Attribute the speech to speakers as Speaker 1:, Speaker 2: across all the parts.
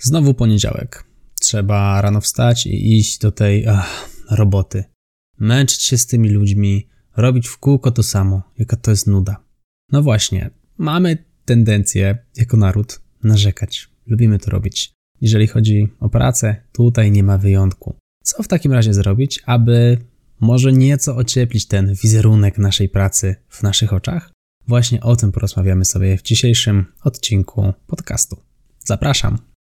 Speaker 1: Znowu poniedziałek. Trzeba rano wstać i iść do tej ach, roboty. Męczyć się z tymi ludźmi, robić w kółko to samo, jaka to jest nuda. No właśnie, mamy tendencję jako naród narzekać. Lubimy to robić. Jeżeli chodzi o pracę, tutaj nie ma wyjątku. Co w takim razie zrobić, aby może nieco ocieplić ten wizerunek naszej pracy w naszych oczach? Właśnie o tym porozmawiamy sobie w dzisiejszym odcinku podcastu. Zapraszam.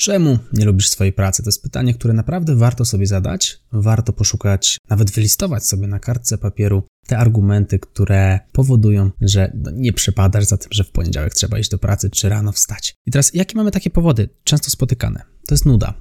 Speaker 1: Czemu nie lubisz swojej pracy? To jest pytanie, które naprawdę warto sobie zadać. Warto poszukać, nawet wylistować sobie na kartce papieru te argumenty, które powodują, że no, nie przepadasz za tym, że w poniedziałek trzeba iść do pracy czy rano wstać. I teraz, jakie mamy takie powody? Często spotykane. To jest nuda.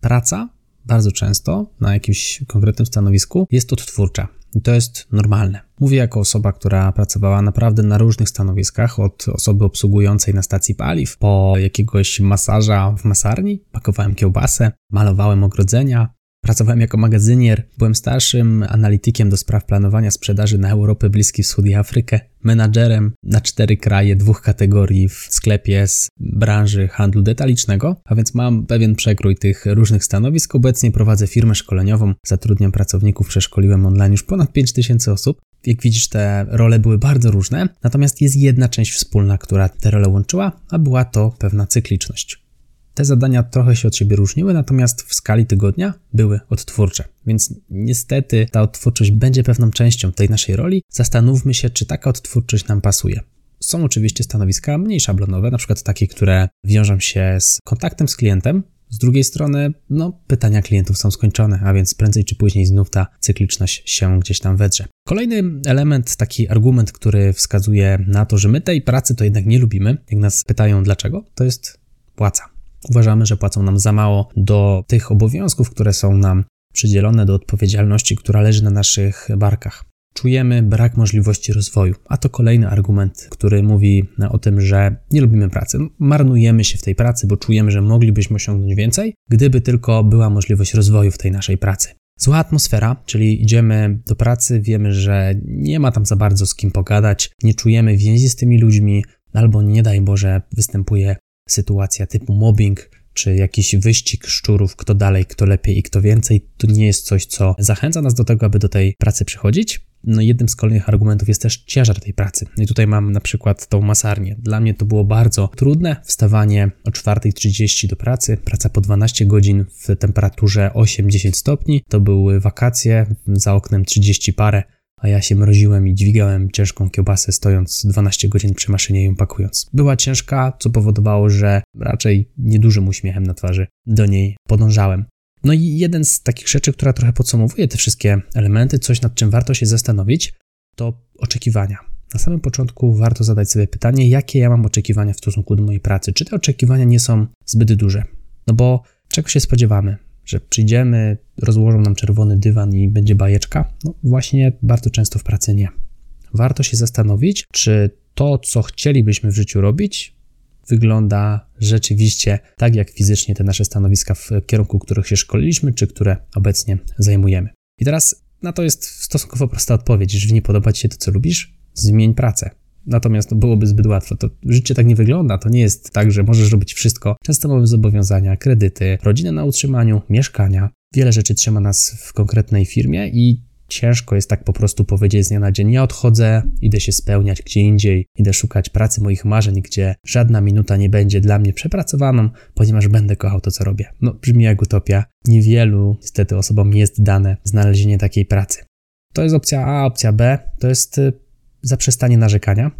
Speaker 1: Praca bardzo często na jakimś konkretnym stanowisku jest odtwórcza. I to jest normalne. Mówię jako osoba, która pracowała naprawdę na różnych stanowiskach, od osoby obsługującej na stacji paliw, po jakiegoś masaża w masarni, pakowałem kiełbasę, malowałem ogrodzenia, Pracowałem jako magazynier, byłem starszym analitykiem do spraw planowania sprzedaży na Europę, Bliski Wschód i Afrykę, menadżerem na cztery kraje, dwóch kategorii w sklepie z branży handlu detalicznego, a więc mam pewien przekrój tych różnych stanowisk. Obecnie prowadzę firmę szkoleniową, zatrudniam pracowników, przeszkoliłem online już ponad 5000 osób. Jak widzisz, te role były bardzo różne, natomiast jest jedna część wspólna, która te role łączyła, a była to pewna cykliczność. Te zadania trochę się od siebie różniły, natomiast w skali tygodnia były odtwórcze. Więc niestety ta odtwórczość będzie pewną częścią tej naszej roli. Zastanówmy się, czy taka odtwórczość nam pasuje. Są oczywiście stanowiska mniej szablonowe, na przykład takie, które wiążą się z kontaktem z klientem. Z drugiej strony, no, pytania klientów są skończone, a więc prędzej czy później znów ta cykliczność się gdzieś tam wedrze. Kolejny element, taki argument, który wskazuje na to, że my tej pracy to jednak nie lubimy, jak nas pytają dlaczego, to jest płaca. Uważamy, że płacą nam za mało do tych obowiązków, które są nam przydzielone, do odpowiedzialności, która leży na naszych barkach. Czujemy brak możliwości rozwoju, a to kolejny argument, który mówi o tym, że nie lubimy pracy. Marnujemy się w tej pracy, bo czujemy, że moglibyśmy osiągnąć więcej, gdyby tylko była możliwość rozwoju w tej naszej pracy. Zła atmosfera, czyli idziemy do pracy, wiemy, że nie ma tam za bardzo z kim pogadać, nie czujemy więzi z tymi ludźmi, albo nie daj Boże, występuje sytuacja typu mobbing, czy jakiś wyścig szczurów, kto dalej, kto lepiej i kto więcej, to nie jest coś, co zachęca nas do tego, aby do tej pracy przychodzić. No jednym z kolejnych argumentów jest też ciężar tej pracy. I tutaj mam na przykład tą masarnię. Dla mnie to było bardzo trudne, wstawanie o 4.30 do pracy, praca po 12 godzin w temperaturze 8-10 stopni. To były wakacje, za oknem 30 parę a ja się mroziłem i dźwigałem ciężką kiełbasę stojąc 12 godzin przy maszynie ją pakując. Była ciężka, co powodowało, że raczej niedużym uśmiechem na twarzy do niej podążałem. No i jeden z takich rzeczy, która trochę podsumowuje te wszystkie elementy, coś nad czym warto się zastanowić, to oczekiwania. Na samym początku warto zadać sobie pytanie, jakie ja mam oczekiwania w stosunku do mojej pracy. Czy te oczekiwania nie są zbyt duże? No bo czego się spodziewamy? Że przyjdziemy, rozłożą nam czerwony dywan i będzie bajeczka? No właśnie bardzo często w pracy nie. Warto się zastanowić, czy to, co chcielibyśmy w życiu robić, wygląda rzeczywiście tak, jak fizycznie te nasze stanowiska w kierunku, których się szkoliliśmy, czy które obecnie zajmujemy. I teraz na to jest stosunkowo prosta odpowiedź. Jeżeli nie podoba Ci się to, co lubisz, zmień pracę. Natomiast byłoby zbyt łatwo. To życie tak nie wygląda. To nie jest tak, że możesz robić wszystko. Często mamy zobowiązania, kredyty, rodzinę na utrzymaniu, mieszkania. Wiele rzeczy trzyma nas w konkretnej firmie i ciężko jest tak po prostu powiedzieć z dnia na dzień: Ja odchodzę, idę się spełniać gdzie indziej, idę szukać pracy moich marzeń, gdzie żadna minuta nie będzie dla mnie przepracowaną, ponieważ będę kochał to, co robię. No, brzmi jak utopia. Niewielu niestety osobom jest dane znalezienie takiej pracy. To jest opcja A, opcja B to jest y, zaprzestanie narzekania.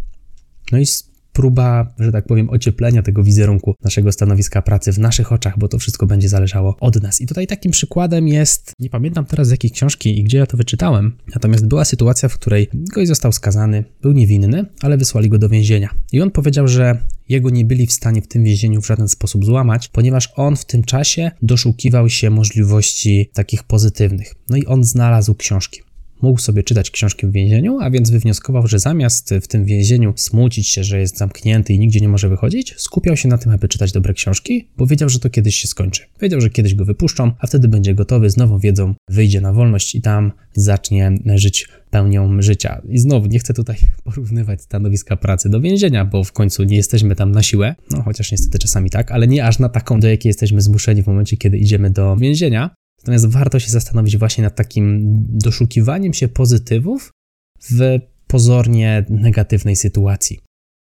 Speaker 1: No i próba, że tak powiem, ocieplenia tego wizerunku naszego stanowiska pracy w naszych oczach, bo to wszystko będzie zależało od nas. I tutaj takim przykładem jest, nie pamiętam teraz z jakiej książki i gdzie ja to wyczytałem, natomiast była sytuacja, w której gość został skazany, był niewinny, ale wysłali go do więzienia. I on powiedział, że jego nie byli w stanie w tym więzieniu w żaden sposób złamać, ponieważ on w tym czasie doszukiwał się możliwości takich pozytywnych. No i on znalazł książki mógł sobie czytać książki w więzieniu, a więc wywnioskował, że zamiast w tym więzieniu smucić się, że jest zamknięty i nigdzie nie może wychodzić, skupiał się na tym, aby czytać dobre książki, bo wiedział, że to kiedyś się skończy. Wiedział, że kiedyś go wypuszczą, a wtedy będzie gotowy, z nową wiedzą wyjdzie na wolność i tam zacznie żyć pełnią życia. I znowu nie chcę tutaj porównywać stanowiska pracy do więzienia, bo w końcu nie jesteśmy tam na siłę, no chociaż niestety czasami tak, ale nie aż na taką, do jakiej jesteśmy zmuszeni w momencie, kiedy idziemy do więzienia. Natomiast warto się zastanowić właśnie nad takim doszukiwaniem się pozytywów w pozornie negatywnej sytuacji.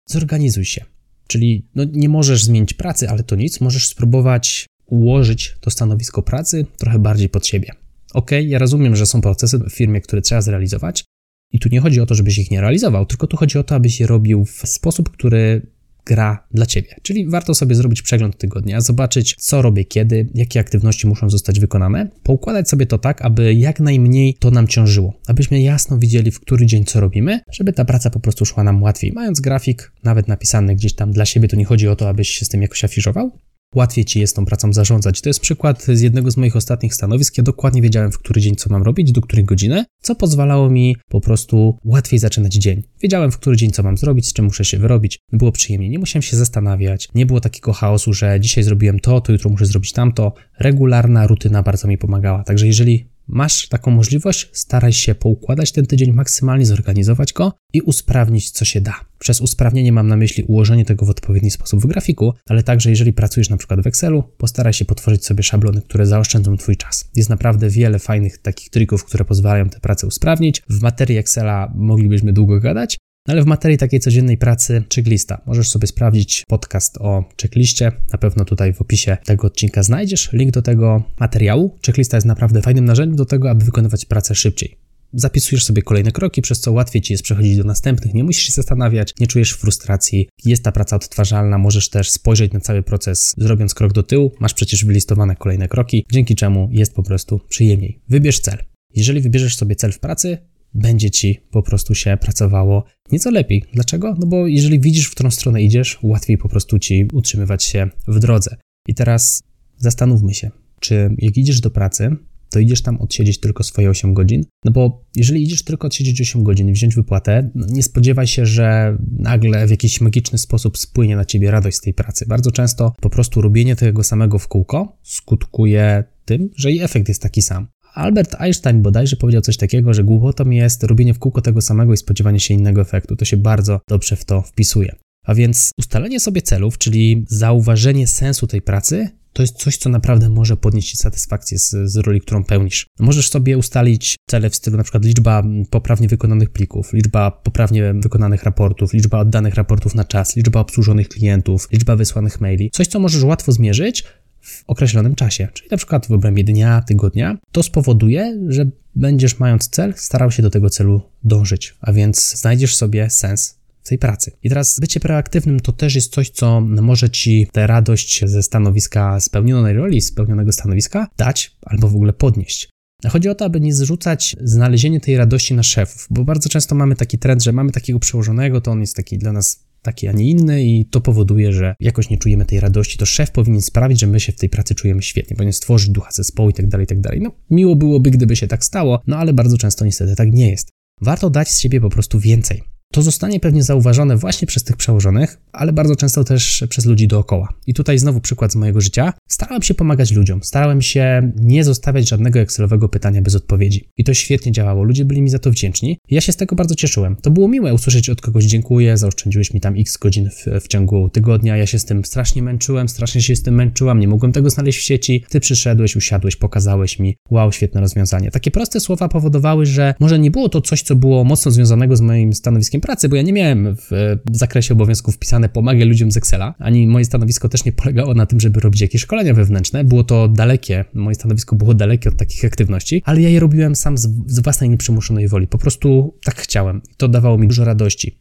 Speaker 1: Zorganizuj się. Czyli no, nie możesz zmienić pracy, ale to nic, możesz spróbować ułożyć to stanowisko pracy trochę bardziej pod siebie. Ok, ja rozumiem, że są procesy w firmie, które trzeba zrealizować, i tu nie chodzi o to, żebyś ich nie realizował, tylko tu chodzi o to, abyś je robił w sposób, który gra dla ciebie. Czyli warto sobie zrobić przegląd tygodnia, zobaczyć, co robię kiedy, jakie aktywności muszą zostać wykonane, poukładać sobie to tak, aby jak najmniej to nam ciążyło, abyśmy jasno widzieli, w który dzień co robimy, żeby ta praca po prostu szła nam łatwiej. Mając grafik, nawet napisany gdzieś tam dla siebie, to nie chodzi o to, abyś się z tym jakoś afiżował, łatwiej ci jest tą pracą zarządzać. To jest przykład z jednego z moich ostatnich stanowisk. Ja dokładnie wiedziałem, w który dzień co mam robić, do której godziny, co pozwalało mi po prostu łatwiej zaczynać dzień. Wiedziałem, w który dzień co mam zrobić, z czym muszę się wyrobić. Było przyjemnie, nie musiałem się zastanawiać, nie było takiego chaosu, że dzisiaj zrobiłem to, to jutro muszę zrobić tamto. Regularna rutyna bardzo mi pomagała. Także jeżeli masz taką możliwość, staraj się poukładać ten tydzień, maksymalnie zorganizować go i usprawnić co się da. Przez usprawnienie mam na myśli ułożenie tego w odpowiedni sposób w grafiku, ale także jeżeli pracujesz na przykład w Excelu, postaraj się potworzyć sobie szablony, które zaoszczędzą Twój czas. Jest naprawdę wiele fajnych takich trików, które pozwalają tę pracę usprawnić. W materii Excela moglibyśmy długo gadać, no ale w materii takiej codziennej pracy checklista. Możesz sobie sprawdzić podcast o checkliście. Na pewno tutaj w opisie tego odcinka znajdziesz link do tego materiału. Checklista jest naprawdę fajnym narzędziem do tego, aby wykonywać pracę szybciej. Zapisujesz sobie kolejne kroki, przez co łatwiej ci jest przechodzić do następnych, nie musisz się zastanawiać, nie czujesz frustracji, jest ta praca odtwarzalna, możesz też spojrzeć na cały proces, zrobiąc krok do tyłu, masz przecież wylistowane kolejne kroki, dzięki czemu jest po prostu przyjemniej. Wybierz cel. Jeżeli wybierzesz sobie cel w pracy, będzie ci po prostu się pracowało nieco lepiej. Dlaczego? No bo jeżeli widzisz, w którą stronę idziesz, łatwiej po prostu ci utrzymywać się w drodze. I teraz zastanówmy się, czy jak idziesz do pracy, to idziesz tam odsiedzieć tylko swoje 8 godzin? No bo jeżeli idziesz tylko odsiedzieć 8 godzin i wziąć wypłatę, no nie spodziewaj się, że nagle w jakiś magiczny sposób spłynie na ciebie radość z tej pracy. Bardzo często po prostu robienie tego samego w kółko skutkuje tym, że i efekt jest taki sam. Albert Einstein bodajże powiedział coś takiego, że głupotą jest robienie w kółko tego samego i spodziewanie się innego efektu. To się bardzo dobrze w to wpisuje. A więc ustalenie sobie celów, czyli zauważenie sensu tej pracy, to jest coś, co naprawdę może podnieść Ci satysfakcję z, z, roli, którą pełnisz. Możesz sobie ustalić cele w stylu na przykład liczba poprawnie wykonanych plików, liczba poprawnie wykonanych raportów, liczba oddanych raportów na czas, liczba obsłużonych klientów, liczba wysłanych maili. Coś, co możesz łatwo zmierzyć, w określonym czasie, czyli na przykład w obrębie dnia, tygodnia, to spowoduje, że będziesz mając cel, starał się do tego celu dążyć, a więc znajdziesz sobie sens tej pracy. I teraz bycie proaktywnym to też jest coś, co może ci tę radość ze stanowiska spełnionej roli, spełnionego stanowiska dać albo w ogóle podnieść. Chodzi o to, aby nie zrzucać znalezienie tej radości na szefów, bo bardzo często mamy taki trend, że mamy takiego przełożonego, to on jest taki dla nas taki, a nie inny i to powoduje, że jakoś nie czujemy tej radości, to szef powinien sprawić, że my się w tej pracy czujemy świetnie, powinien stworzyć ducha zespołu i tak dalej, i tak dalej. No, miło byłoby, gdyby się tak stało, no ale bardzo często niestety tak nie jest. Warto dać z siebie po prostu więcej. To zostanie pewnie zauważone właśnie przez tych przełożonych, ale bardzo często też przez ludzi dookoła. I tutaj znowu przykład z mojego życia. Starałem się pomagać ludziom, starałem się nie zostawiać żadnego Excelowego pytania bez odpowiedzi. I to świetnie działało, ludzie byli mi za to wdzięczni. Ja się z tego bardzo cieszyłem. To było miłe usłyszeć od kogoś dziękuję, zaoszczędziłeś mi tam x godzin w, w ciągu tygodnia, ja się z tym strasznie męczyłem, strasznie się z tym męczyłam, nie mogłem tego znaleźć w sieci. Ty przyszedłeś, usiadłeś, pokazałeś mi, wow, świetne rozwiązanie. Takie proste słowa powodowały, że może nie było to coś, co było mocno związanego z moim stanowiskiem pracy, bo ja nie miałem w, w zakresie obowiązków wpisane pomagaj ludziom z Excela, ani moje stanowisko też nie polegało na tym, żeby robić jakieś szkolenia wewnętrzne. Było to dalekie, moje stanowisko było dalekie od takich aktywności, ale ja je robiłem sam z, z własnej nieprzymuszonej woli. Po prostu tak chciałem. To dawało mi dużo radości.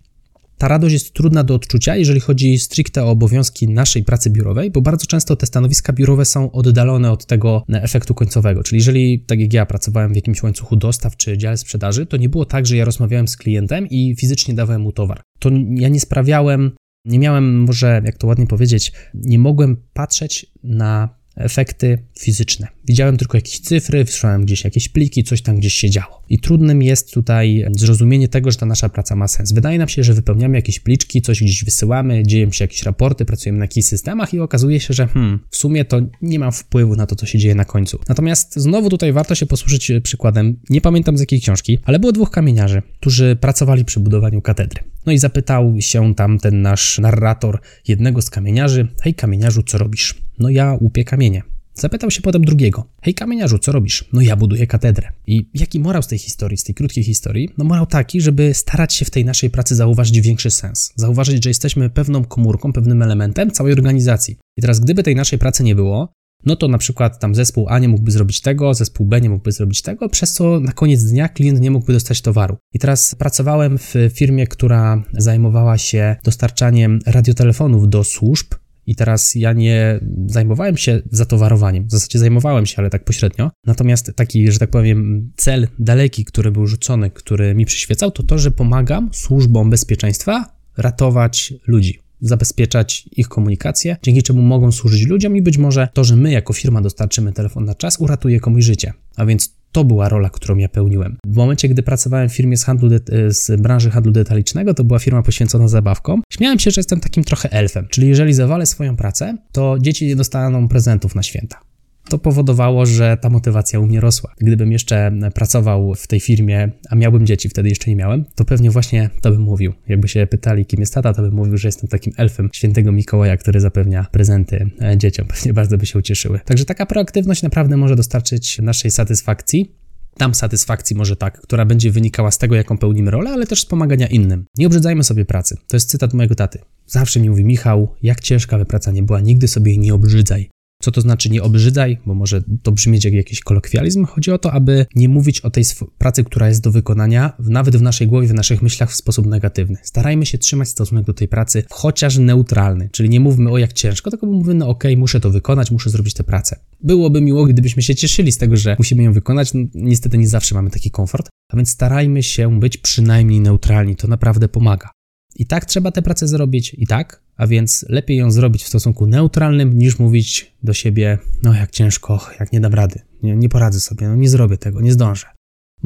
Speaker 1: Ta radość jest trudna do odczucia, jeżeli chodzi stricte o obowiązki naszej pracy biurowej, bo bardzo często te stanowiska biurowe są oddalone od tego efektu końcowego. Czyli jeżeli, tak jak ja, pracowałem w jakimś łańcuchu dostaw czy dziale sprzedaży, to nie było tak, że ja rozmawiałem z klientem i fizycznie dawałem mu towar. To ja nie sprawiałem, nie miałem, może jak to ładnie powiedzieć, nie mogłem patrzeć na efekty fizyczne. Widziałem tylko jakieś cyfry, wysłałem gdzieś jakieś pliki, coś tam gdzieś się działo. I trudnym jest tutaj zrozumienie tego, że ta nasza praca ma sens. Wydaje nam się, że wypełniamy jakieś pliczki, coś gdzieś wysyłamy, dzieją się jakieś raporty, pracujemy na jakichś systemach i okazuje się, że hmm, w sumie to nie mam wpływu na to, co się dzieje na końcu. Natomiast znowu tutaj warto się posłużyć przykładem, nie pamiętam z jakiej książki, ale było dwóch kamieniarzy, którzy pracowali przy budowaniu katedry. No i zapytał się tam ten nasz narrator jednego z kamieniarzy: Hej, kamieniarzu, co robisz? No ja łupię kamienie. Zapytał się potem drugiego: Hej, kamieniarzu, co robisz? No ja buduję katedrę. I jaki morał z tej historii, z tej krótkiej historii? No morał taki, żeby starać się w tej naszej pracy zauważyć większy sens. Zauważyć, że jesteśmy pewną komórką, pewnym elementem całej organizacji. I teraz, gdyby tej naszej pracy nie było, no to na przykład tam zespół A nie mógłby zrobić tego, zespół B nie mógłby zrobić tego, przez co na koniec dnia klient nie mógłby dostać towaru. I teraz pracowałem w firmie, która zajmowała się dostarczaniem radiotelefonów do służb. I teraz ja nie zajmowałem się zatowarowaniem, w zasadzie zajmowałem się, ale tak pośrednio. Natomiast taki, że tak powiem, cel daleki, który był rzucony, który mi przyświecał, to to, że pomagam służbom bezpieczeństwa ratować ludzi zabezpieczać ich komunikację, dzięki czemu mogą służyć ludziom i być może to, że my jako firma dostarczymy telefon na czas, uratuje komuś życie. A więc to była rola, którą ja pełniłem. W momencie, gdy pracowałem w firmie z, handlu z branży handlu detalicznego, to była firma poświęcona zabawkom. Śmiałem się, że jestem takim trochę elfem, czyli jeżeli zawalę swoją pracę, to dzieci nie dostaną prezentów na święta to powodowało, że ta motywacja u mnie rosła. Gdybym jeszcze pracował w tej firmie, a miałbym dzieci, wtedy jeszcze nie miałem, to pewnie właśnie to bym mówił. Jakby się pytali, kim jest tata, to bym mówił, że jestem takim elfem świętego Mikołaja, który zapewnia prezenty e, dzieciom. Pewnie bardzo by się ucieszyły. Także taka proaktywność naprawdę może dostarczyć naszej satysfakcji. Tam satysfakcji może tak, która będzie wynikała z tego, jaką pełnimy rolę, ale też z pomagania innym. Nie obrzydzajmy sobie pracy. To jest cytat mojego taty. Zawsze mi mówi Michał, jak ciężka by praca nie była, nigdy sobie jej nie obrzydzaj. Co to znaczy nie obrzydzaj, bo może to brzmieć jak jakiś kolokwializm. Chodzi o to, aby nie mówić o tej pracy, która jest do wykonania, nawet w naszej głowie, w naszych myślach w sposób negatywny. Starajmy się trzymać stosunek do tej pracy chociaż neutralny, czyli nie mówmy o jak ciężko, tylko mówmy, no okej, okay, muszę to wykonać, muszę zrobić tę pracę. Byłoby miło, gdybyśmy się cieszyli z tego, że musimy ją wykonać. No, niestety nie zawsze mamy taki komfort, a więc starajmy się być przynajmniej neutralni. To naprawdę pomaga. I tak trzeba tę pracę zrobić, i tak, a więc lepiej ją zrobić w stosunku neutralnym, niż mówić do siebie, no jak ciężko, jak nie dam rady, nie, nie poradzę sobie, no nie zrobię tego, nie zdążę.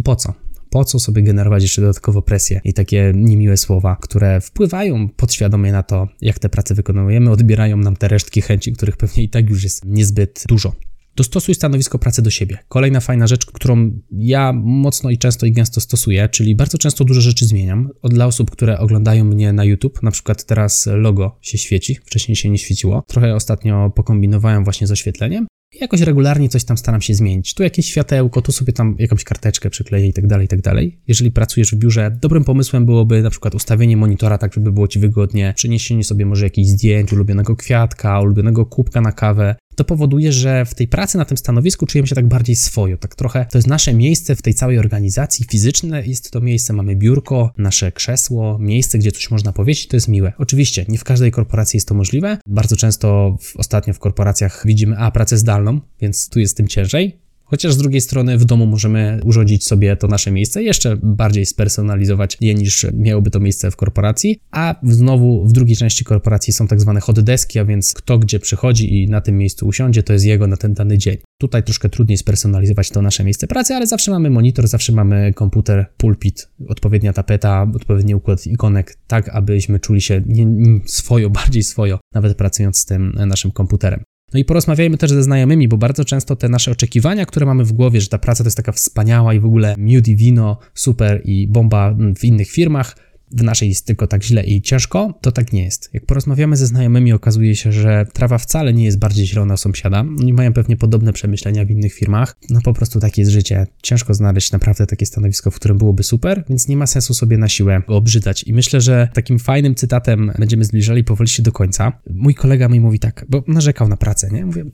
Speaker 1: Po co? Po co sobie generować jeszcze dodatkowo presję i takie niemiłe słowa, które wpływają podświadomie na to, jak te prace wykonujemy, odbierają nam te resztki chęci, których pewnie i tak już jest niezbyt dużo. Dostosuj stanowisko pracy do siebie. Kolejna fajna rzecz, którą ja mocno i często i gęsto stosuję, czyli bardzo często dużo rzeczy zmieniam. Dla osób, które oglądają mnie na YouTube, na przykład teraz logo się świeci, wcześniej się nie świeciło. Trochę ostatnio pokombinowałem właśnie z oświetleniem jakoś regularnie coś tam staram się zmienić. Tu jakieś światełko, tu sobie tam jakąś karteczkę przykleję i tak dalej, i tak dalej. Jeżeli pracujesz w biurze, dobrym pomysłem byłoby na przykład ustawienie monitora tak, żeby było Ci wygodnie, przeniesienie sobie może jakichś zdjęć, ulubionego kwiatka, ulubionego kubka na kawę, to powoduje, że w tej pracy na tym stanowisku czujemy się tak bardziej swojo, tak trochę to jest nasze miejsce w tej całej organizacji fizyczne, jest to miejsce, mamy biurko, nasze krzesło, miejsce, gdzie coś można powiedzieć, to jest miłe. Oczywiście, nie w każdej korporacji jest to możliwe, bardzo często w, ostatnio w korporacjach widzimy, a pracę zdalną, więc tu jest tym ciężej, Chociaż z drugiej strony w domu możemy urządzić sobie to nasze miejsce, jeszcze bardziej spersonalizować je niż miałoby to miejsce w korporacji, a znowu w drugiej części korporacji są tak zwane hot deski, a więc kto gdzie przychodzi i na tym miejscu usiądzie, to jest jego na ten dany dzień. Tutaj troszkę trudniej spersonalizować to nasze miejsce pracy, ale zawsze mamy monitor, zawsze mamy komputer, pulpit, odpowiednia tapeta, odpowiedni układ ikonek, tak abyśmy czuli się nie, nie swojo, bardziej swojo, nawet pracując z tym naszym komputerem. No i porozmawiajmy też ze znajomymi, bo bardzo często te nasze oczekiwania, które mamy w głowie, że ta praca to jest taka wspaniała i w ogóle miód i wino, super i bomba w innych firmach, w naszej jest tylko tak źle i ciężko, to tak nie jest. Jak porozmawiamy ze znajomymi, okazuje się, że trawa wcale nie jest bardziej zielona sąsiada. Oni mają pewnie podobne przemyślenia w innych firmach. No po prostu takie jest życie. Ciężko znaleźć naprawdę takie stanowisko, w którym byłoby super, więc nie ma sensu sobie na siłę go obrzydzać. I myślę, że takim fajnym cytatem będziemy zbliżali powoli się do końca. Mój kolega mi mówi tak, bo narzekał na pracę, nie? Mówię,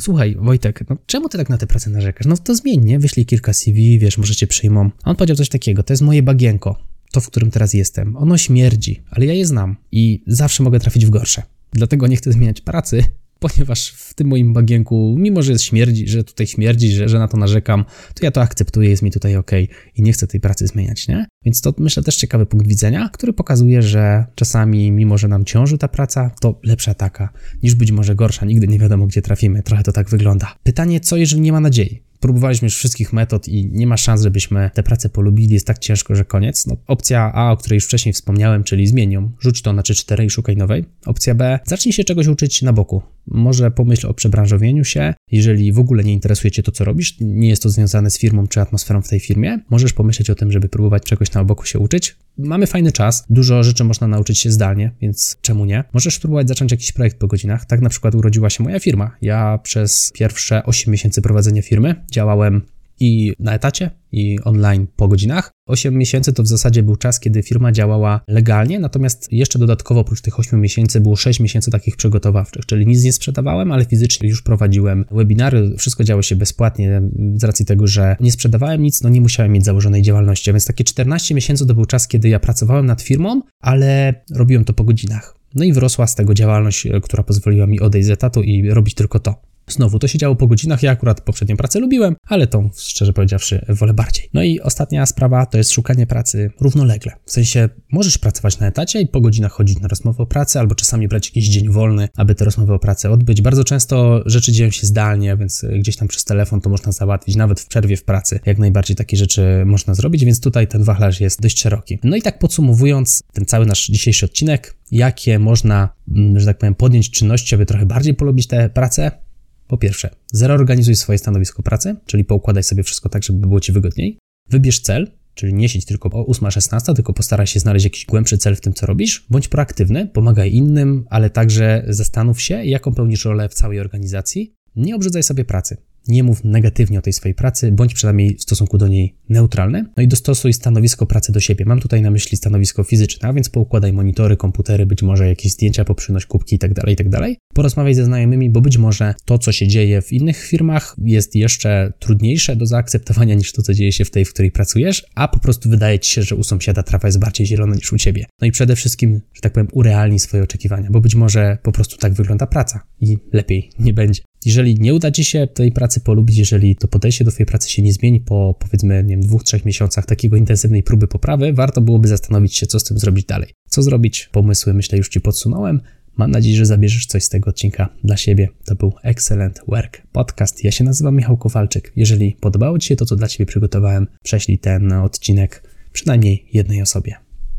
Speaker 1: słuchaj, Wojtek, no czemu ty tak na tę pracę narzekasz? No to zmień, nie? Wyślij kilka CV, wiesz, może cię przyjmą. A on powiedział coś takiego, to jest moje bagienko to, w którym teraz jestem. Ono śmierdzi, ale ja je znam i zawsze mogę trafić w gorsze. Dlatego nie chcę zmieniać pracy, ponieważ w tym moim bagienku, mimo że jest śmierdzi, że tutaj śmierdzi, że, że na to narzekam, to ja to akceptuję, jest mi tutaj ok i nie chcę tej pracy zmieniać, nie? Więc to myślę też ciekawy punkt widzenia, który pokazuje, że czasami, mimo że nam ciąży ta praca, to lepsza taka, niż być może gorsza, nigdy nie wiadomo, gdzie trafimy, trochę to tak wygląda. Pytanie, co jeżeli nie ma nadziei? Próbowaliśmy już wszystkich metod i nie ma szans, żebyśmy tę pracę polubili, jest tak ciężko, że koniec. No, opcja A, o której już wcześniej wspomniałem, czyli zmienią, rzuć to na 3-4 i szukaj nowej. Opcja B, zacznij się czegoś uczyć na boku. Może pomyśl o przebranżowieniu się, jeżeli w ogóle nie interesuje Cię to, co robisz, nie jest to związane z firmą czy atmosferą w tej firmie, możesz pomyśleć o tym, żeby próbować czegoś na boku się uczyć. Mamy fajny czas, dużo rzeczy można nauczyć się zdalnie, więc czemu nie? Możesz spróbować zacząć jakiś projekt po godzinach. Tak na przykład urodziła się moja firma. Ja przez pierwsze 8 miesięcy prowadzenia firmy działałem i na etacie, i online po godzinach. 8 miesięcy to w zasadzie był czas, kiedy firma działała legalnie, natomiast jeszcze dodatkowo oprócz tych 8 miesięcy było 6 miesięcy takich przygotowawczych, czyli nic nie sprzedawałem, ale fizycznie już prowadziłem webinary, wszystko działo się bezpłatnie z racji tego, że nie sprzedawałem nic, no nie musiałem mieć założonej działalności, więc takie 14 miesięcy to był czas, kiedy ja pracowałem nad firmą, ale robiłem to po godzinach. No i wyrosła z tego działalność, która pozwoliła mi odejść z etatu i robić tylko to. Znowu, to się działo po godzinach, ja akurat poprzednią pracę lubiłem, ale tą, szczerze powiedziawszy, wolę bardziej. No i ostatnia sprawa to jest szukanie pracy równolegle. W sensie, możesz pracować na etacie i po godzinach chodzić na rozmowę o pracę, albo czasami brać jakiś dzień wolny, aby te rozmowy o pracę odbyć. Bardzo często rzeczy dzieją się zdalnie, więc gdzieś tam przez telefon to można załatwić, nawet w przerwie w pracy. Jak najbardziej takie rzeczy można zrobić, więc tutaj ten wachlarz jest dość szeroki. No i tak podsumowując ten cały nasz dzisiejszy odcinek, jakie można, mm, że tak powiem, podjąć czynności, aby trochę bardziej polubić tę pracę, po pierwsze, zreorganizuj swoje stanowisko pracy, czyli poukładaj sobie wszystko tak, żeby było Ci wygodniej. Wybierz cel, czyli nie siedź tylko o 8-16, tylko postaraj się znaleźć jakiś głębszy cel w tym, co robisz. Bądź proaktywny, pomagaj innym, ale także zastanów się, jaką pełnisz rolę w całej organizacji. Nie obrzydzaj sobie pracy nie mów negatywnie o tej swojej pracy, bądź przynajmniej w stosunku do niej neutralny. No i dostosuj stanowisko pracy do siebie. Mam tutaj na myśli stanowisko fizyczne, a więc poukładaj monitory, komputery, być może jakieś zdjęcia, poprzynoś kubki itd., tak itd. Tak Porozmawiaj ze znajomymi, bo być może to, co się dzieje w innych firmach, jest jeszcze trudniejsze do zaakceptowania niż to, co dzieje się w tej, w której pracujesz, a po prostu wydaje ci się, że u sąsiada trawa jest bardziej zielona niż u ciebie. No i przede wszystkim, że tak powiem, urealnij swoje oczekiwania, bo być może po prostu tak wygląda praca i lepiej nie będzie. Jeżeli nie uda Ci się tej pracy polubić, jeżeli to podejście do Twojej pracy się nie zmieni po powiedzmy, nie wiem, dwóch, trzech miesiącach takiego intensywnej próby poprawy, warto byłoby zastanowić się, co z tym zrobić dalej. Co zrobić? Pomysły, myślę, już Ci podsunąłem. Mam nadzieję, że zabierzesz coś z tego odcinka dla siebie. To był Excellent Work Podcast. Ja się nazywam Michał Kowalczyk. Jeżeli podobało Ci się to, co dla Ciebie przygotowałem, prześlij ten odcinek przynajmniej jednej osobie.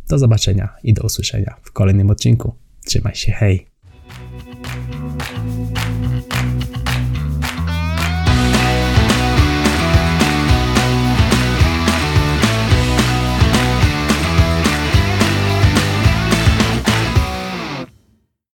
Speaker 1: Do zobaczenia i do usłyszenia w kolejnym odcinku. Trzymaj się, hej!